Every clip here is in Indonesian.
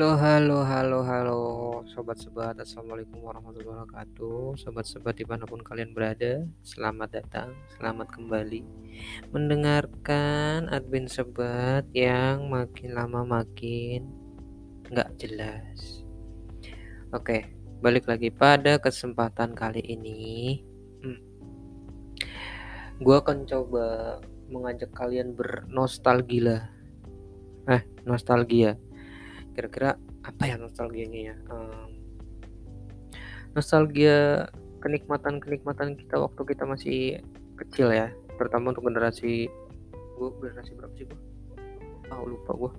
Halo, halo, halo, halo, sobat-sobat. Assalamualaikum warahmatullahi wabarakatuh. Sobat-sobat di mana pun kalian berada, selamat datang, selamat kembali mendengarkan admin sobat yang makin lama makin nggak jelas. Oke, balik lagi pada kesempatan kali ini. Hmm, gue akan coba mengajak kalian bernostalgia. Eh, nostalgia kira-kira apa ya nostalgianya ya? Um, nostalgia kenikmatan-kenikmatan kita waktu kita masih kecil ya. Terutama untuk generasi gue generasi berapa sih gue oh lupa gue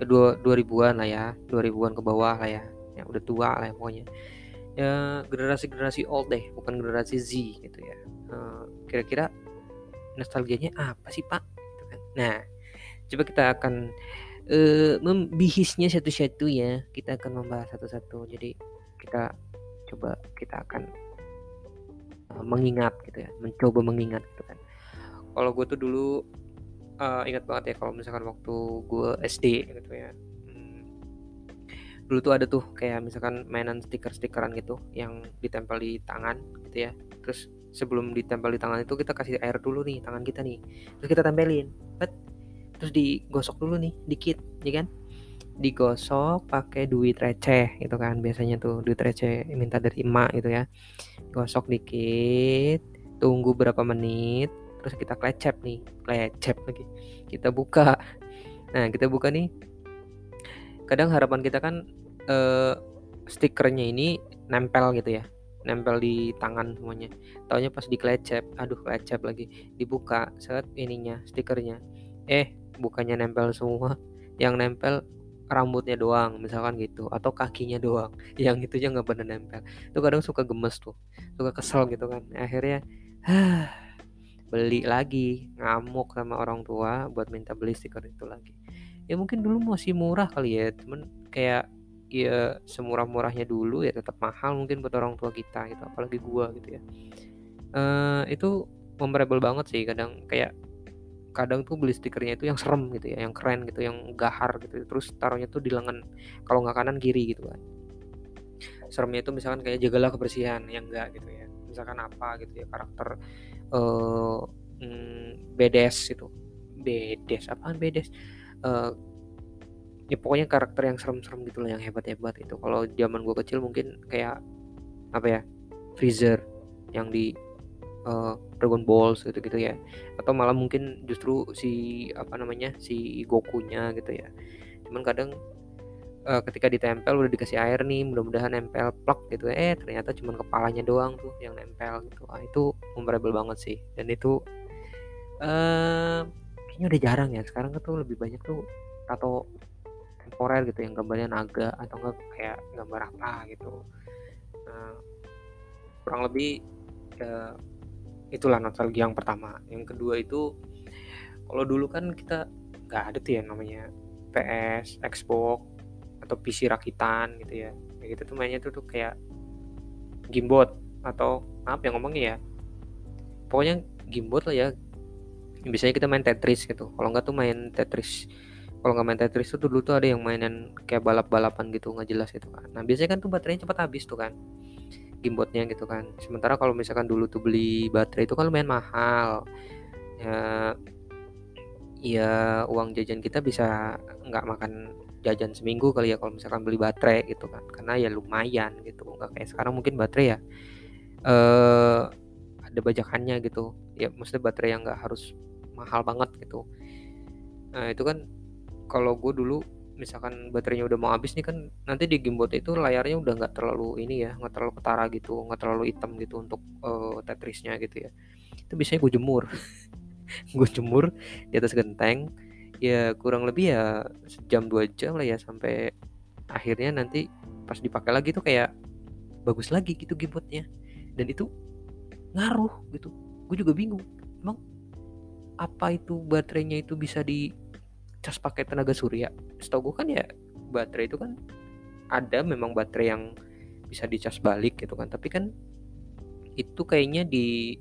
ya, dua dua ribuan lah ya. dua ribuan ke bawah lah ya. Yang udah tua lah ya pokoknya. Ya generasi generasi old deh bukan generasi Z gitu ya. Uh, kira-kira nostalgianya apa sih pak? Gitu kan. nah coba kita akan uh, membihisnya satu-satu ya. Kita akan membahas satu-satu. Jadi kita coba kita akan uh, mengingat gitu ya. Mencoba mengingat gitu kan. Kalau gue tuh dulu uh, ingat banget ya kalau misalkan waktu gue SD gitu ya. Hmm, dulu tuh ada tuh kayak misalkan mainan stiker-stikeran gitu yang ditempel di tangan gitu ya. Terus sebelum ditempel di tangan itu kita kasih air dulu nih tangan kita nih. Terus kita tempelin terus digosok dulu nih dikit ya kan? Digosok pakai duit receh gitu kan biasanya tuh duit receh minta dari emak gitu ya. Gosok dikit tunggu berapa menit terus kita klecep nih klecep lagi. Kita buka. Nah kita buka nih. Kadang harapan kita kan eh, stikernya ini nempel gitu ya nempel di tangan semuanya. Taunya pas diklecep aduh klecep lagi. Dibuka saat ininya stikernya. Eh bukannya nempel semua yang nempel rambutnya doang misalkan gitu atau kakinya doang yang itu aja nggak bener nempel. Itu kadang suka gemes tuh suka kesel gitu kan. Akhirnya hah, beli lagi ngamuk sama orang tua buat minta beli stiker itu lagi. Ya mungkin dulu masih murah kali ya temen kayak ya semurah-murahnya dulu ya tetap mahal mungkin buat orang tua kita gitu apalagi gua gitu ya. Uh, itu memorable banget sih kadang kayak kadang tuh beli stikernya itu yang serem gitu ya yang keren gitu yang gahar gitu terus taruhnya tuh di lengan kalau nggak kanan kiri gitu kan. Seremnya itu misalkan kayak jagalah kebersihan yang enggak gitu ya. Misalkan apa gitu ya karakter uh, mm, bedes itu. Bedes apaan bedes uh, ya pokoknya karakter yang serem-serem gitu lah yang hebat-hebat itu. Kalau zaman gue kecil mungkin kayak apa ya freezer yang di uh, Dragon Balls gitu-gitu ya. Atau malah mungkin justru si apa namanya si Gokunya gitu ya. Cuman kadang uh, ketika ditempel udah dikasih air nih mudah-mudahan nempel plak gitu. Eh ternyata cuman kepalanya doang tuh yang nempel gitu. Ah, itu memorable banget sih. Dan itu uh, kayaknya udah jarang ya. Sekarang tuh lebih banyak tuh tato temporer gitu yang gambarnya naga atau enggak kayak gambar apa gitu. Uh, kurang lebih uh, itulah nostalgia yang pertama. Yang kedua itu kalau dulu kan kita nggak ada tuh ya namanya PS Xbox atau PC rakitan gitu ya. Kayak gitu tuh mainnya tuh tuh kayak gamebot atau apa yang ngomongnya ya pokoknya gamebot lah ya. Biasanya kita main Tetris gitu. Kalau nggak tuh main Tetris kalau nggak main Tetris tuh dulu tuh ada yang mainan kayak balap-balapan gitu nggak jelas gitu kan. Nah biasanya kan tuh baterainya cepat habis tuh kan gimbotnya gitu kan. Sementara kalau misalkan dulu tuh beli baterai itu kan lumayan mahal. Ya ya uang jajan kita bisa nggak makan jajan seminggu kali ya kalau misalkan beli baterai gitu kan. Karena ya lumayan gitu. Nggak kayak sekarang mungkin baterai ya eh ada bajakannya gitu. Ya maksudnya baterai yang nggak harus mahal banget gitu. Nah itu kan kalau gue dulu misalkan baterainya udah mau habis nih kan nanti di gamebot itu layarnya udah nggak terlalu ini ya nggak terlalu ketara gitu nggak terlalu hitam gitu untuk uh, Tetrisnya gitu ya. Itu biasanya gue jemur. Gue jemur di atas genteng. Ya kurang lebih ya sejam dua jam lah ya sampai akhirnya nanti pas dipakai lagi tuh kayak bagus lagi gitu gamebotnya dan itu ngaruh gitu. Gue juga bingung emang apa itu baterainya itu bisa di cas pakai tenaga surya setahu gue kan ya baterai itu kan ada memang baterai yang bisa dicas balik gitu kan. Tapi kan itu kayaknya di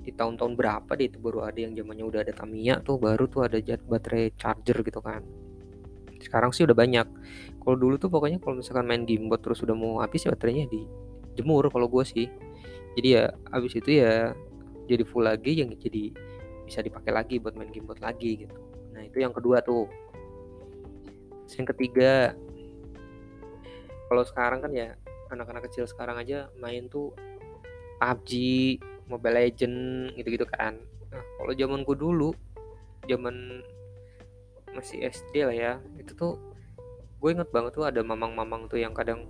di tahun-tahun berapa deh itu baru ada yang zamannya udah ada Tamiya tuh baru tuh ada baterai charger gitu kan. Sekarang sih udah banyak. Kalau dulu tuh pokoknya kalau misalkan main gamebot terus udah mau habis ya baterainya di jemur kalau gue sih. Jadi ya habis itu ya jadi full lagi yang jadi bisa dipakai lagi buat main gamebot lagi gitu. Nah itu yang kedua tuh Terus yang ketiga kalau sekarang kan ya anak-anak kecil sekarang aja main tuh PUBG, Mobile Legend gitu-gitu kan. Nah, kalau zamanku dulu, zaman masih SD lah ya, itu tuh gue inget banget tuh ada mamang-mamang tuh yang kadang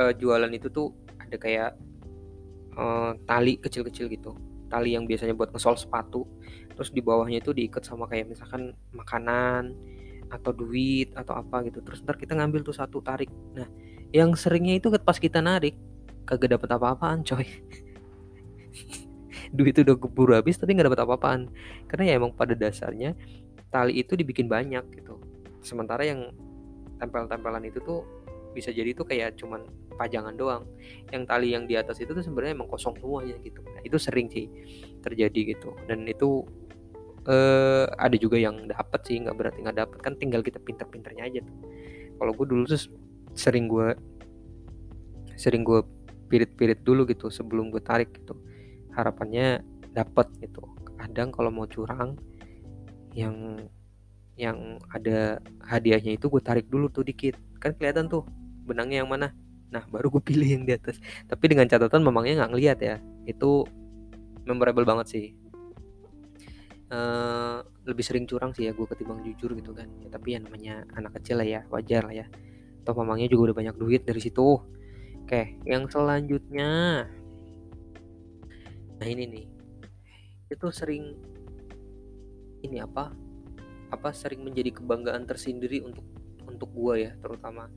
uh, jualan itu tuh ada kayak uh, tali kecil-kecil gitu, tali yang biasanya buat ngesol sepatu, terus di bawahnya itu diikat sama kayak misalkan makanan atau duit atau apa gitu, terus ntar kita ngambil tuh satu tarik. Nah, yang seringnya itu pas kita narik kagak dapat apa-apaan coy. Duit udah keburu habis tapi nggak dapat apa-apaan. Karena ya emang pada dasarnya tali itu dibikin banyak gitu. Sementara yang tempel-tempelan itu tuh bisa jadi tuh kayak cuman pajangan doang. Yang tali yang di atas itu tuh sebenarnya emang kosong semuanya gitu. Nah, itu sering sih terjadi gitu. Dan itu eh, ada juga yang dapat sih nggak berarti nggak dapat kan tinggal kita pinter-pinternya aja tuh. Kalau gue dulu tuh sering gue sering gue pirit-pirit dulu gitu sebelum gue tarik gitu. Harapannya dapat gitu. Kadang kalau mau curang yang yang ada hadiahnya itu gue tarik dulu tuh dikit. Kan kelihatan tuh benangnya yang mana. Nah baru gue pilih yang di atas. Tapi dengan catatan memangnya nggak ngeliat ya. Itu memorable banget sih uh, lebih sering curang sih ya gue ketimbang jujur gitu kan. Ya, tapi ya namanya anak kecil lah ya wajar lah ya. Atau mamangnya juga udah banyak duit dari situ. Oke yang selanjutnya. Nah ini nih. Itu sering ini apa? Apa sering menjadi kebanggaan tersendiri untuk untuk gua ya terutama.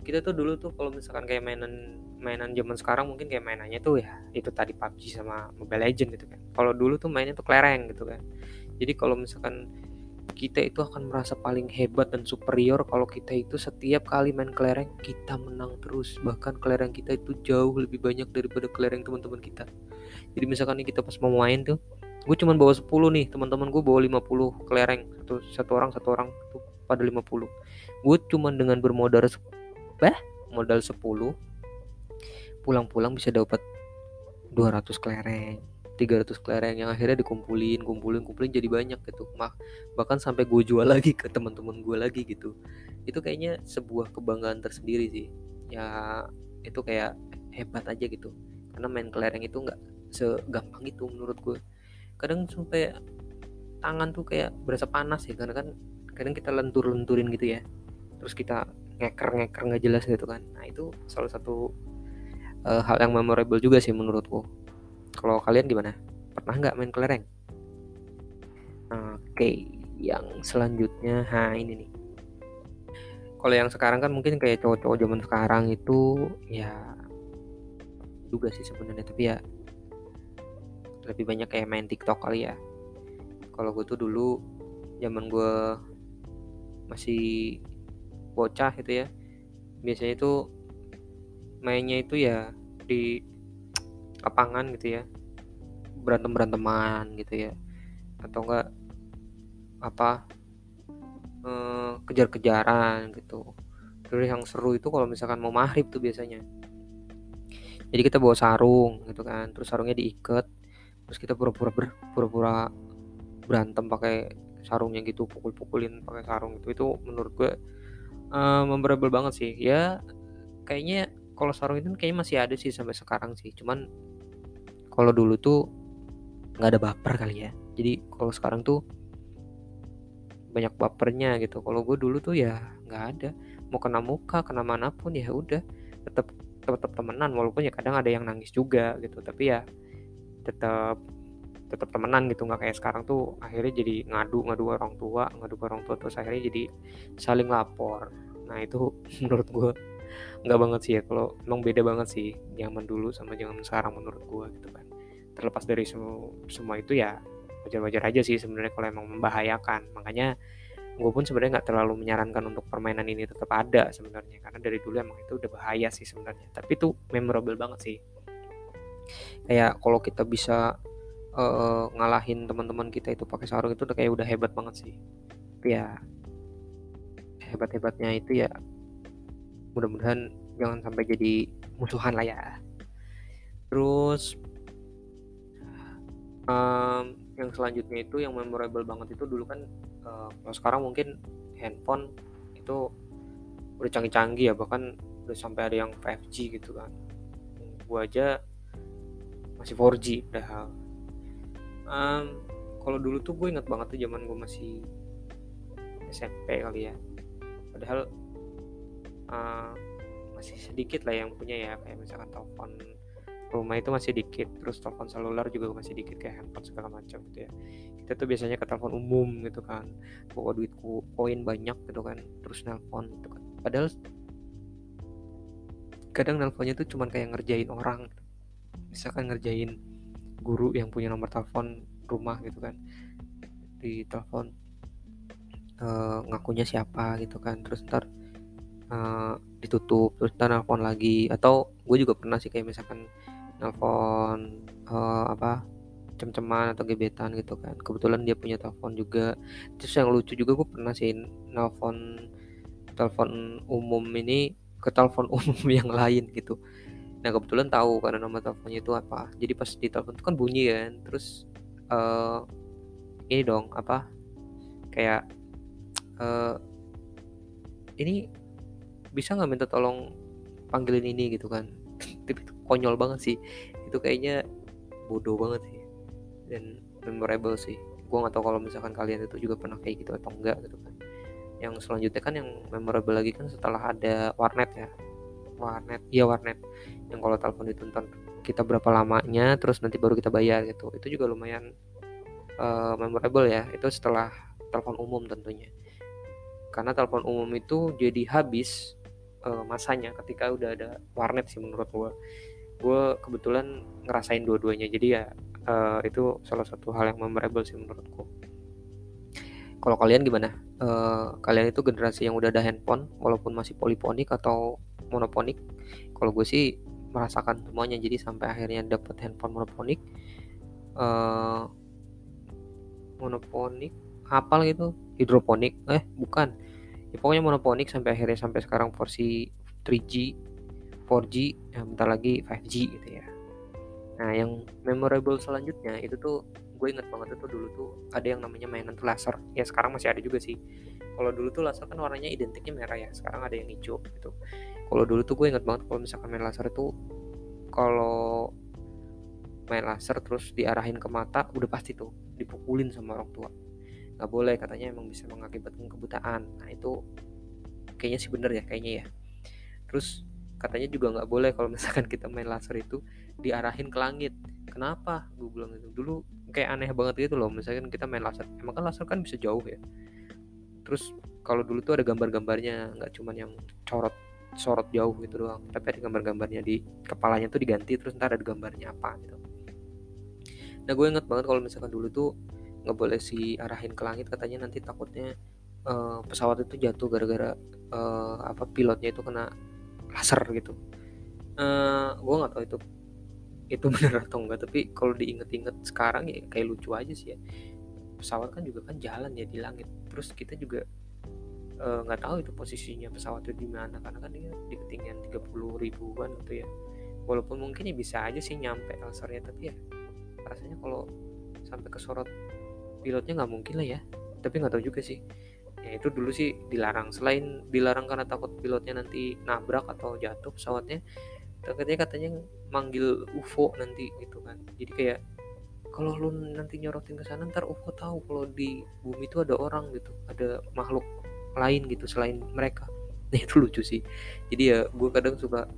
Kita tuh dulu tuh kalau misalkan kayak mainan mainan zaman sekarang mungkin kayak mainannya tuh ya itu tadi PUBG sama Mobile Legend gitu kan kalau dulu tuh mainnya tuh kelereng gitu kan. Jadi kalau misalkan kita itu akan merasa paling hebat dan superior kalau kita itu setiap kali main kelereng kita menang terus. Bahkan kelereng kita itu jauh lebih banyak daripada kelereng teman-teman kita. Jadi misalkan nih kita pas mau main tuh gue cuma bawa 10 nih teman-teman gue bawa 50 kelereng. Satu satu orang satu orang tuh pada 50 gue cuma dengan bermodal eh modal 10 pulang-pulang bisa dapat 200 kelereng 300 kelereng yang akhirnya dikumpulin kumpulin kumpulin jadi banyak gitu. Mah bahkan sampai gue jual lagi ke teman-teman gue lagi gitu. Itu kayaknya sebuah kebanggaan tersendiri sih. Ya itu kayak hebat aja gitu. Karena main kelereng itu nggak segampang itu menurut gue kadang sampai tangan tuh kayak berasa panas ya karena kan kadang kita lentur-lenturin gitu ya. Terus kita ngeker-ngeker nggak jelas gitu kan. Nah itu salah satu uh, hal yang memorable juga sih menurutku kalau kalian gimana? Pernah nggak main kelereng? Oke, yang selanjutnya, ha ini nih. Kalau yang sekarang kan mungkin kayak cowok-cowok zaman sekarang itu ya juga sih sebenarnya tapi ya lebih banyak kayak main TikTok kali ya. Kalau gue tuh dulu zaman gue masih bocah gitu ya, biasanya itu mainnya itu ya di lapangan gitu ya. Berantem beranteman gitu ya. Atau enggak apa eh, kejar-kejaran gitu. Terus yang seru itu kalau misalkan mau maghrib tuh biasanya. Jadi kita bawa sarung gitu kan terus sarungnya diikat. Terus kita pura-pura ber, pura-pura berantem pakai sarungnya gitu pukul-pukulin pakai sarung itu itu menurut gue uh, memorable banget sih. Ya kayaknya kalau sarung itu kayaknya masih ada sih sampai sekarang sih. Cuman kalau dulu tuh nggak ada baper kali ya. Jadi kalau sekarang tuh banyak bapernya gitu. Kalau gue dulu tuh ya nggak ada. Mau kena muka kena mana pun ya udah. Tetap tetap temenan walaupun ya kadang ada yang nangis juga gitu. Tapi ya tetap tetap temenan gitu. Nggak kayak sekarang tuh akhirnya jadi ngadu ngadu orang tua ngadu orang tua. Terus akhirnya jadi saling lapor. Nah itu menurut gue nggak banget sih ya. Kalau emang beda banget sih zaman dulu sama zaman sekarang menurut gue gitu kan terlepas dari semua semua itu ya wajar-wajar aja sih sebenarnya kalau emang membahayakan. Makanya gue pun sebenarnya nggak terlalu menyarankan untuk permainan ini tetap ada sebenarnya karena dari dulu emang itu udah bahaya sih sebenarnya. Tapi itu memorable banget sih. Kayak kalau kita bisa uh, ngalahin teman-teman kita itu pakai sarung itu udah kayak udah hebat banget sih. Tapi ya sehebat-hebatnya itu ya mudah-mudahan jangan sampai jadi musuhan lah ya. Terus um, yang selanjutnya itu yang memorable banget itu dulu kan uh, kalau sekarang mungkin handphone itu udah canggih-canggih ya bahkan udah sampai ada yang 5G gitu kan. Gua aja masih 4G padahal. Um, kalau dulu tuh gue inget banget tuh zaman gue masih SMP kali ya. Padahal uh, masih sedikit lah yang punya ya kayak misalkan telepon rumah itu masih dikit terus telepon seluler juga masih dikit kayak handphone segala macam gitu ya. Kita tuh biasanya ke telepon umum gitu kan bawa duit koin banyak gitu kan terus nelpon gitu kan. Padahal kadang nelponnya tuh cuman kayak ngerjain orang. Misalkan ngerjain guru yang punya nomor telepon rumah gitu kan di telepon uh, ngakunya siapa gitu kan terus ntar uh, ditutup terus ntar nelfon lagi. Atau gue juga pernah sih kayak misalkan nelfon uh, apa cem-ceman atau gebetan gitu kan. Kebetulan dia punya telepon juga. Terus yang lucu juga gue pernah sih nelfon telepon umum ini ke telepon umum yang lain gitu. Nah kebetulan tahu karena nama teleponnya itu apa. Jadi pas di telepon itu kan bunyi kan. Terus uh, ini dong apa kayak uh, ini bisa nggak minta tolong panggilin ini gitu kan. Tapi konyol banget sih. Itu kayaknya bodoh banget sih. Dan memorable sih. Gue nggak tahu kalau misalkan kalian itu juga pernah kayak gitu atau enggak gitu kan. Yang selanjutnya kan yang memorable lagi kan setelah ada warnet ya. Warnet iya warnet. Yang kalau telepon itu ntar kita berapa lamanya terus nanti baru kita bayar gitu. Itu juga lumayan uh, memorable ya. Itu setelah telepon umum tentunya. Karena telepon umum itu jadi habis uh, masanya ketika udah ada warnet sih menurut gue gue kebetulan ngerasain dua-duanya. Jadi ya uh, itu salah satu hal yang memorable sih menurutku. Kalau kalian gimana? Uh, kalian itu generasi yang udah ada handphone walaupun masih poliponik atau monoponik. Kalau gue sih merasakan semuanya. Jadi sampai akhirnya dapet handphone monoponik. Uh, monoponik? Apal gitu? Hidroponik? Eh bukan. Ya pokoknya monoponik sampai akhirnya sampai sekarang versi 3G 4G ya bentar lagi 5G gitu ya. Nah yang memorable selanjutnya itu tuh gue inget banget itu dulu tuh ada yang namanya mainan tuh laser. Ya sekarang masih ada juga sih. Kalau dulu tuh laser kan warnanya identiknya merah ya sekarang ada yang hijau gitu. Kalau dulu tuh gue inget banget kalau misalkan main laser itu kalau main laser terus diarahin ke mata udah pasti tuh dipukulin sama orang tua. Nggak boleh katanya emang bisa mengakibatkan kebutaan. Nah itu kayaknya sih bener ya kayaknya ya. Terus katanya juga nggak boleh kalau misalkan kita main laser itu diarahin ke langit. Kenapa? Gue bilang itu dulu kayak aneh banget gitu loh misalkan kita main laser. Emang kan laser kan bisa jauh ya? Terus kalau dulu tuh ada gambar-gambarnya nggak cuman yang corot sorot jauh gitu doang. Tapi ada gambar-gambarnya di kepalanya tuh diganti terus ntar ada gambarnya apa gitu. Nah gue inget banget kalau misalkan dulu tuh nggak boleh sih arahin ke langit katanya nanti takutnya uh, pesawat itu jatuh gara-gara uh, apa pilotnya itu kena laser gitu. Uh, gue nggak tahu itu itu benar atau enggak tapi kalau diinget-inget sekarang ya kayak lucu aja sih ya. Pesawat kan juga kan jalan ya di langit terus kita juga nggak uh, tahu itu posisinya pesawat itu di mana karena kan dia di ketinggian 30 ribuan gitu ya. Walaupun mungkin ya bisa aja sih nyampe lasernya tapi ya rasanya kalau sampai ke sorot pilotnya nggak mungkin lah ya. Tapi nggak tahu juga sih ya itu dulu sih dilarang. Selain dilarang karena takut pilotnya nanti nabrak atau jatuh pesawatnya katanya katanya manggil UFO nanti gitu kan. Jadi kayak kalau lu nanti nyorotin ke sana ntar UFO tahu kalau di bumi itu ada orang gitu ada makhluk lain gitu selain mereka. Nah itu lucu sih. Jadi ya gue kadang suka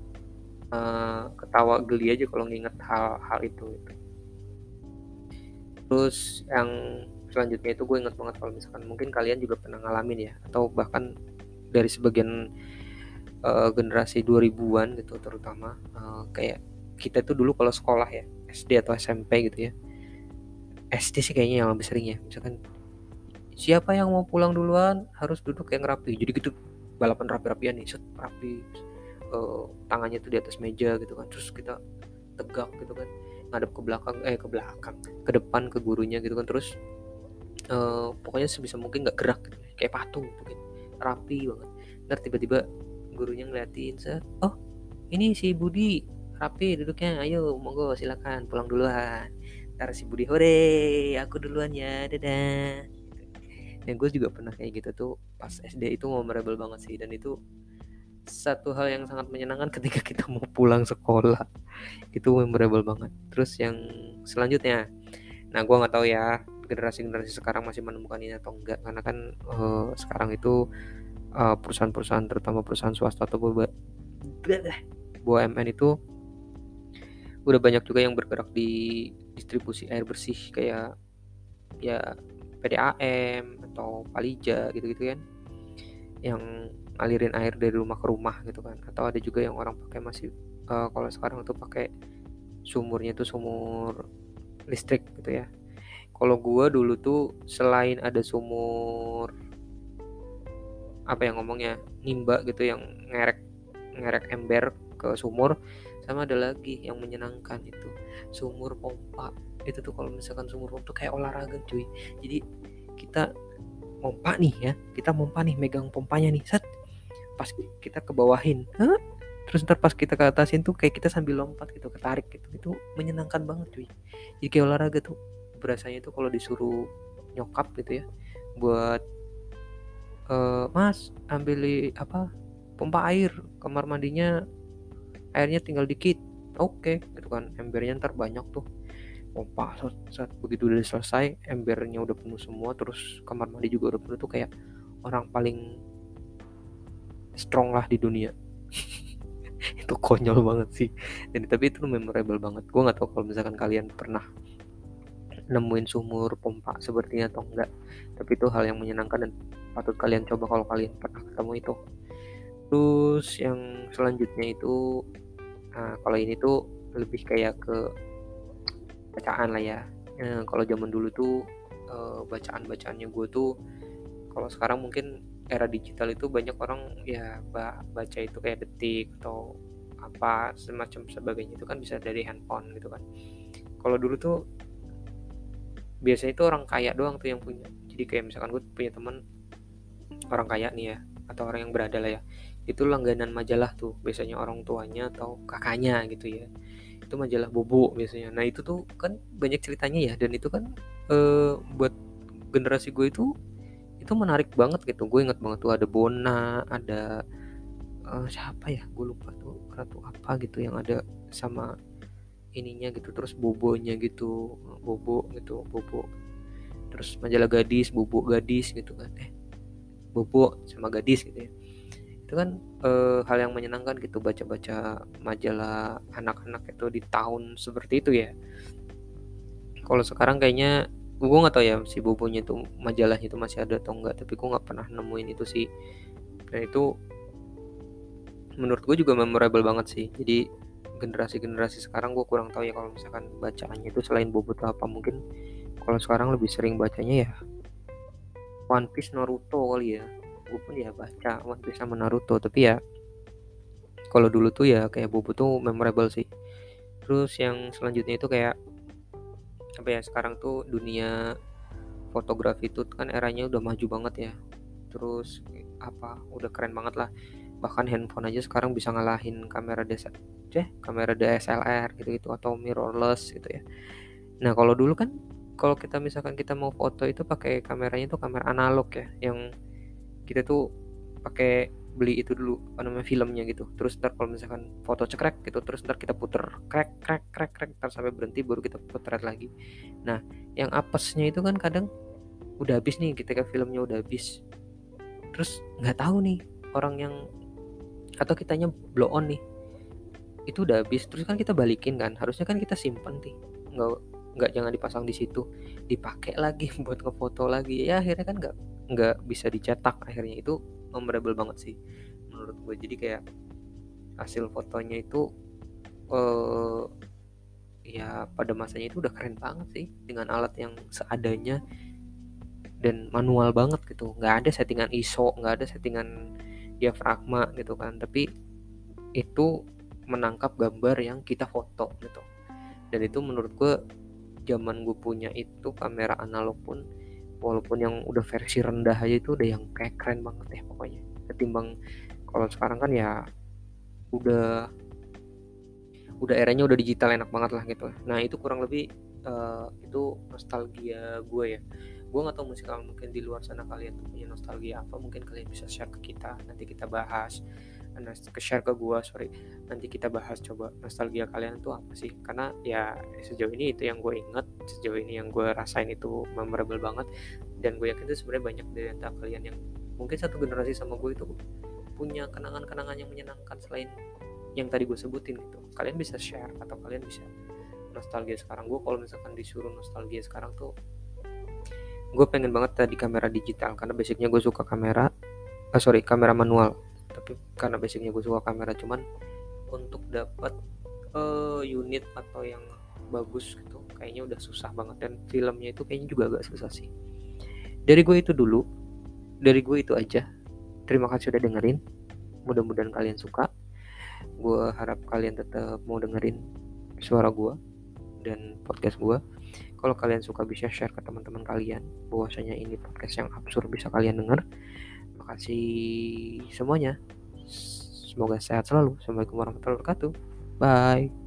uh, ketawa geli aja kalau nginget hal-hal itu gitu. Terus yang selanjutnya itu gue inget banget kalau misalkan mungkin kalian juga pernah ngalamin ya atau bahkan dari sebagian uh, generasi 2000-an gitu terutama uh, kayak kita itu dulu kalau sekolah ya SD atau SMP gitu ya SD sih kayaknya yang lebih sering ya misalkan siapa yang mau pulang duluan harus duduk yang rapi jadi gitu balapan rapi-rapian nih set rapi uh, tangannya tuh di atas meja gitu kan terus kita tegak gitu kan ngadep ke belakang eh ke belakang ke depan ke gurunya gitu kan terus uh, pokoknya sebisa mungkin nggak gerak gitu. Kayak patung mungkin. Rapi banget. Ntar tiba-tiba gurunya ngeliatin set oh ini si Budi. Rapi duduknya. Ayo monggo silakan pulang duluan. Ntar si Budi hore aku duluan ya dadah. Dan gue juga pernah kayak gitu tuh pas SD itu memorable banget sih. Dan itu satu hal yang sangat menyenangkan ketika kita mau pulang sekolah. Itu memorable banget. Terus yang selanjutnya nah gue nggak tahu ya generasi-generasi sekarang masih menemukan ini atau enggak. Karena kan uh, sekarang itu uh, perusahaan-perusahaan terutama perusahaan swasta atau BUMN itu udah banyak juga yang bergerak di distribusi air bersih kayak ya PDAM atau Palija gitu-gitu kan yang alirin air dari rumah ke rumah gitu kan atau ada juga yang orang pakai masih uh, kalau sekarang tuh pakai sumurnya tuh sumur listrik gitu ya kalau gua dulu tuh selain ada sumur apa yang ngomongnya nimba gitu yang ngerek ngerek ember ke sumur sama ada lagi yang menyenangkan itu sumur pompa. Itu tuh kalau misalkan sumur pompa kayak olahraga cuy. Jadi kita pompa nih ya kita pompa nih megang pompanya nih set. Pas kita ke bawahin huh? terus ntar pas kita ke atasin tuh kayak kita sambil lompat gitu ketarik gitu. Itu menyenangkan banget cuy. Jadi kayak olahraga tuh berasanya tuh kalau disuruh nyokap gitu ya buat uh, mas ambil apa pompa air kamar mandinya airnya tinggal dikit. Oke okay. gitu kan embernya ntar banyak tuh. Pompa saat, saat begitu udah selesai embernya udah penuh semua terus kamar mandi juga udah penuh tuh kayak orang paling strong lah di dunia. Itu konyol banget sih. Dan tapi itu memorable banget. Gue nggak tahu kalau misalkan kalian pernah nemuin sumur pompa sepertinya atau enggak. Tapi itu hal yang menyenangkan dan patut kalian coba kalau kalian pernah ketemu itu. Terus yang selanjutnya itu nah, kalau ini tuh lebih kayak ke bacaan lah ya. Nah, kalau zaman dulu tuh uh, bacaan bacaannya gue tuh kalau sekarang mungkin era digital itu banyak orang ya baca itu kayak detik atau apa semacam sebagainya. Itu kan bisa dari handphone gitu kan. Kalau dulu tuh biasanya itu orang kaya doang tuh yang punya. Jadi kayak misalkan gue punya teman orang kaya nih ya atau orang yang berada lah ya. Itu langganan majalah tuh biasanya orang tuanya atau kakaknya gitu ya. Itu majalah bobo biasanya. Nah itu tuh kan banyak ceritanya ya dan itu kan eh, buat generasi gue itu itu menarik banget gitu. Gue inget banget tuh ada Bona ada uh, siapa ya? Gue lupa tuh ratu apa gitu yang ada sama ininya gitu terus bobonya gitu bobo gitu bobo. Terus majalah gadis bobo gadis gitu kan eh bobo sama gadis gitu ya. Itu kan e, hal yang menyenangkan gitu baca-baca majalah anak-anak itu di tahun seperti itu ya. Kalau sekarang kayaknya gue nggak tahu ya si bobonya itu majalahnya itu masih ada atau enggak tapi gue nggak pernah nemuin itu sih. Dan itu menurut gue juga memorable banget sih. Jadi generasi-generasi sekarang gue kurang tahu ya kalau misalkan bacaannya itu selain Bobo tuh apa mungkin. Kalau sekarang lebih sering bacanya ya One Piece Naruto kali ya. Gue pun ya baca One Piece sama Naruto tapi ya kalau dulu tuh ya kayak Bobo tuh memorable sih. Terus yang selanjutnya itu kayak apa ya sekarang tuh dunia fotografi itu kan eranya udah maju banget ya. Terus apa udah keren banget lah bahkan handphone aja sekarang bisa ngalahin kamera DS deh kamera DSLR gitu gitu atau mirrorless gitu ya. Nah kalau dulu kan kalau kita misalkan kita mau foto itu pakai kameranya itu kamera analog ya yang kita tuh pakai beli itu dulu apa namanya filmnya gitu. Terus ntar kalau misalkan foto cekrek gitu terus ntar kita puter krek krek krek krek ntar sampai berhenti baru kita puter lagi. Nah yang apesnya itu kan kadang udah habis nih ketika filmnya udah habis. Terus nggak tahu nih orang yang atau kitanya blow on nih. Itu udah habis. Terus kan kita balikin kan. Harusnya kan kita simpan nih nggak nggak jangan dipasang di situ. Dipakai lagi buat ngefoto lagi. Ya akhirnya kan nggak nggak bisa dicetak. Akhirnya itu memorable banget sih menurut gue jadi kayak hasil fotonya itu uh, ya pada masanya itu udah keren banget sih. Dengan alat yang seadanya. Dan manual banget gitu. Nggak ada settingan ISO nggak ada settingan diafragma gitu kan. Tapi itu menangkap gambar yang kita foto gitu. Dan itu menurut gue zaman gue punya itu kamera analog pun walaupun yang udah versi rendah aja itu udah yang kayak keren banget ya pokoknya. Ketimbang kalau sekarang kan ya udah udah eranya udah digital enak banget lah gitu. Nah itu kurang lebih uh, itu nostalgia gue ya gue nggak tahu musikal mungkin di luar sana kalian tuh punya nostalgia apa mungkin kalian bisa share ke kita nanti kita bahas. Ke share ke gue sorry. Nanti kita bahas coba nostalgia kalian tuh apa sih? Karena ya sejauh ini itu yang gue inget sejauh ini yang gue rasain itu memorable banget. Dan gue yakin itu sebenarnya banyak dari antara kalian yang mungkin satu generasi sama gue itu punya kenangan-kenangan yang menyenangkan selain yang tadi gue sebutin gitu. Kalian bisa share atau kalian bisa nostalgia sekarang. Gue kalau misalkan disuruh nostalgia sekarang tuh gue pengen banget tadi kamera digital karena basicnya gue suka kamera. Ah sorry kamera manual. Tapi karena basicnya gue suka kamera cuman untuk dapat uh, unit atau yang bagus gitu kayaknya udah susah banget. Dan filmnya itu kayaknya juga agak susah sih. Dari gue itu dulu dari gue itu aja. Terima kasih udah dengerin. Mudah-mudahan kalian suka. Gue harap kalian tetap mau dengerin suara gue dan podcast gue kalau kalian suka bisa share ke teman-teman kalian bahwasanya ini podcast yang absurd bisa kalian denger. Makasih semuanya. Semoga sehat selalu. Assalamualaikum warahmatullahi wabarakatuh. Bye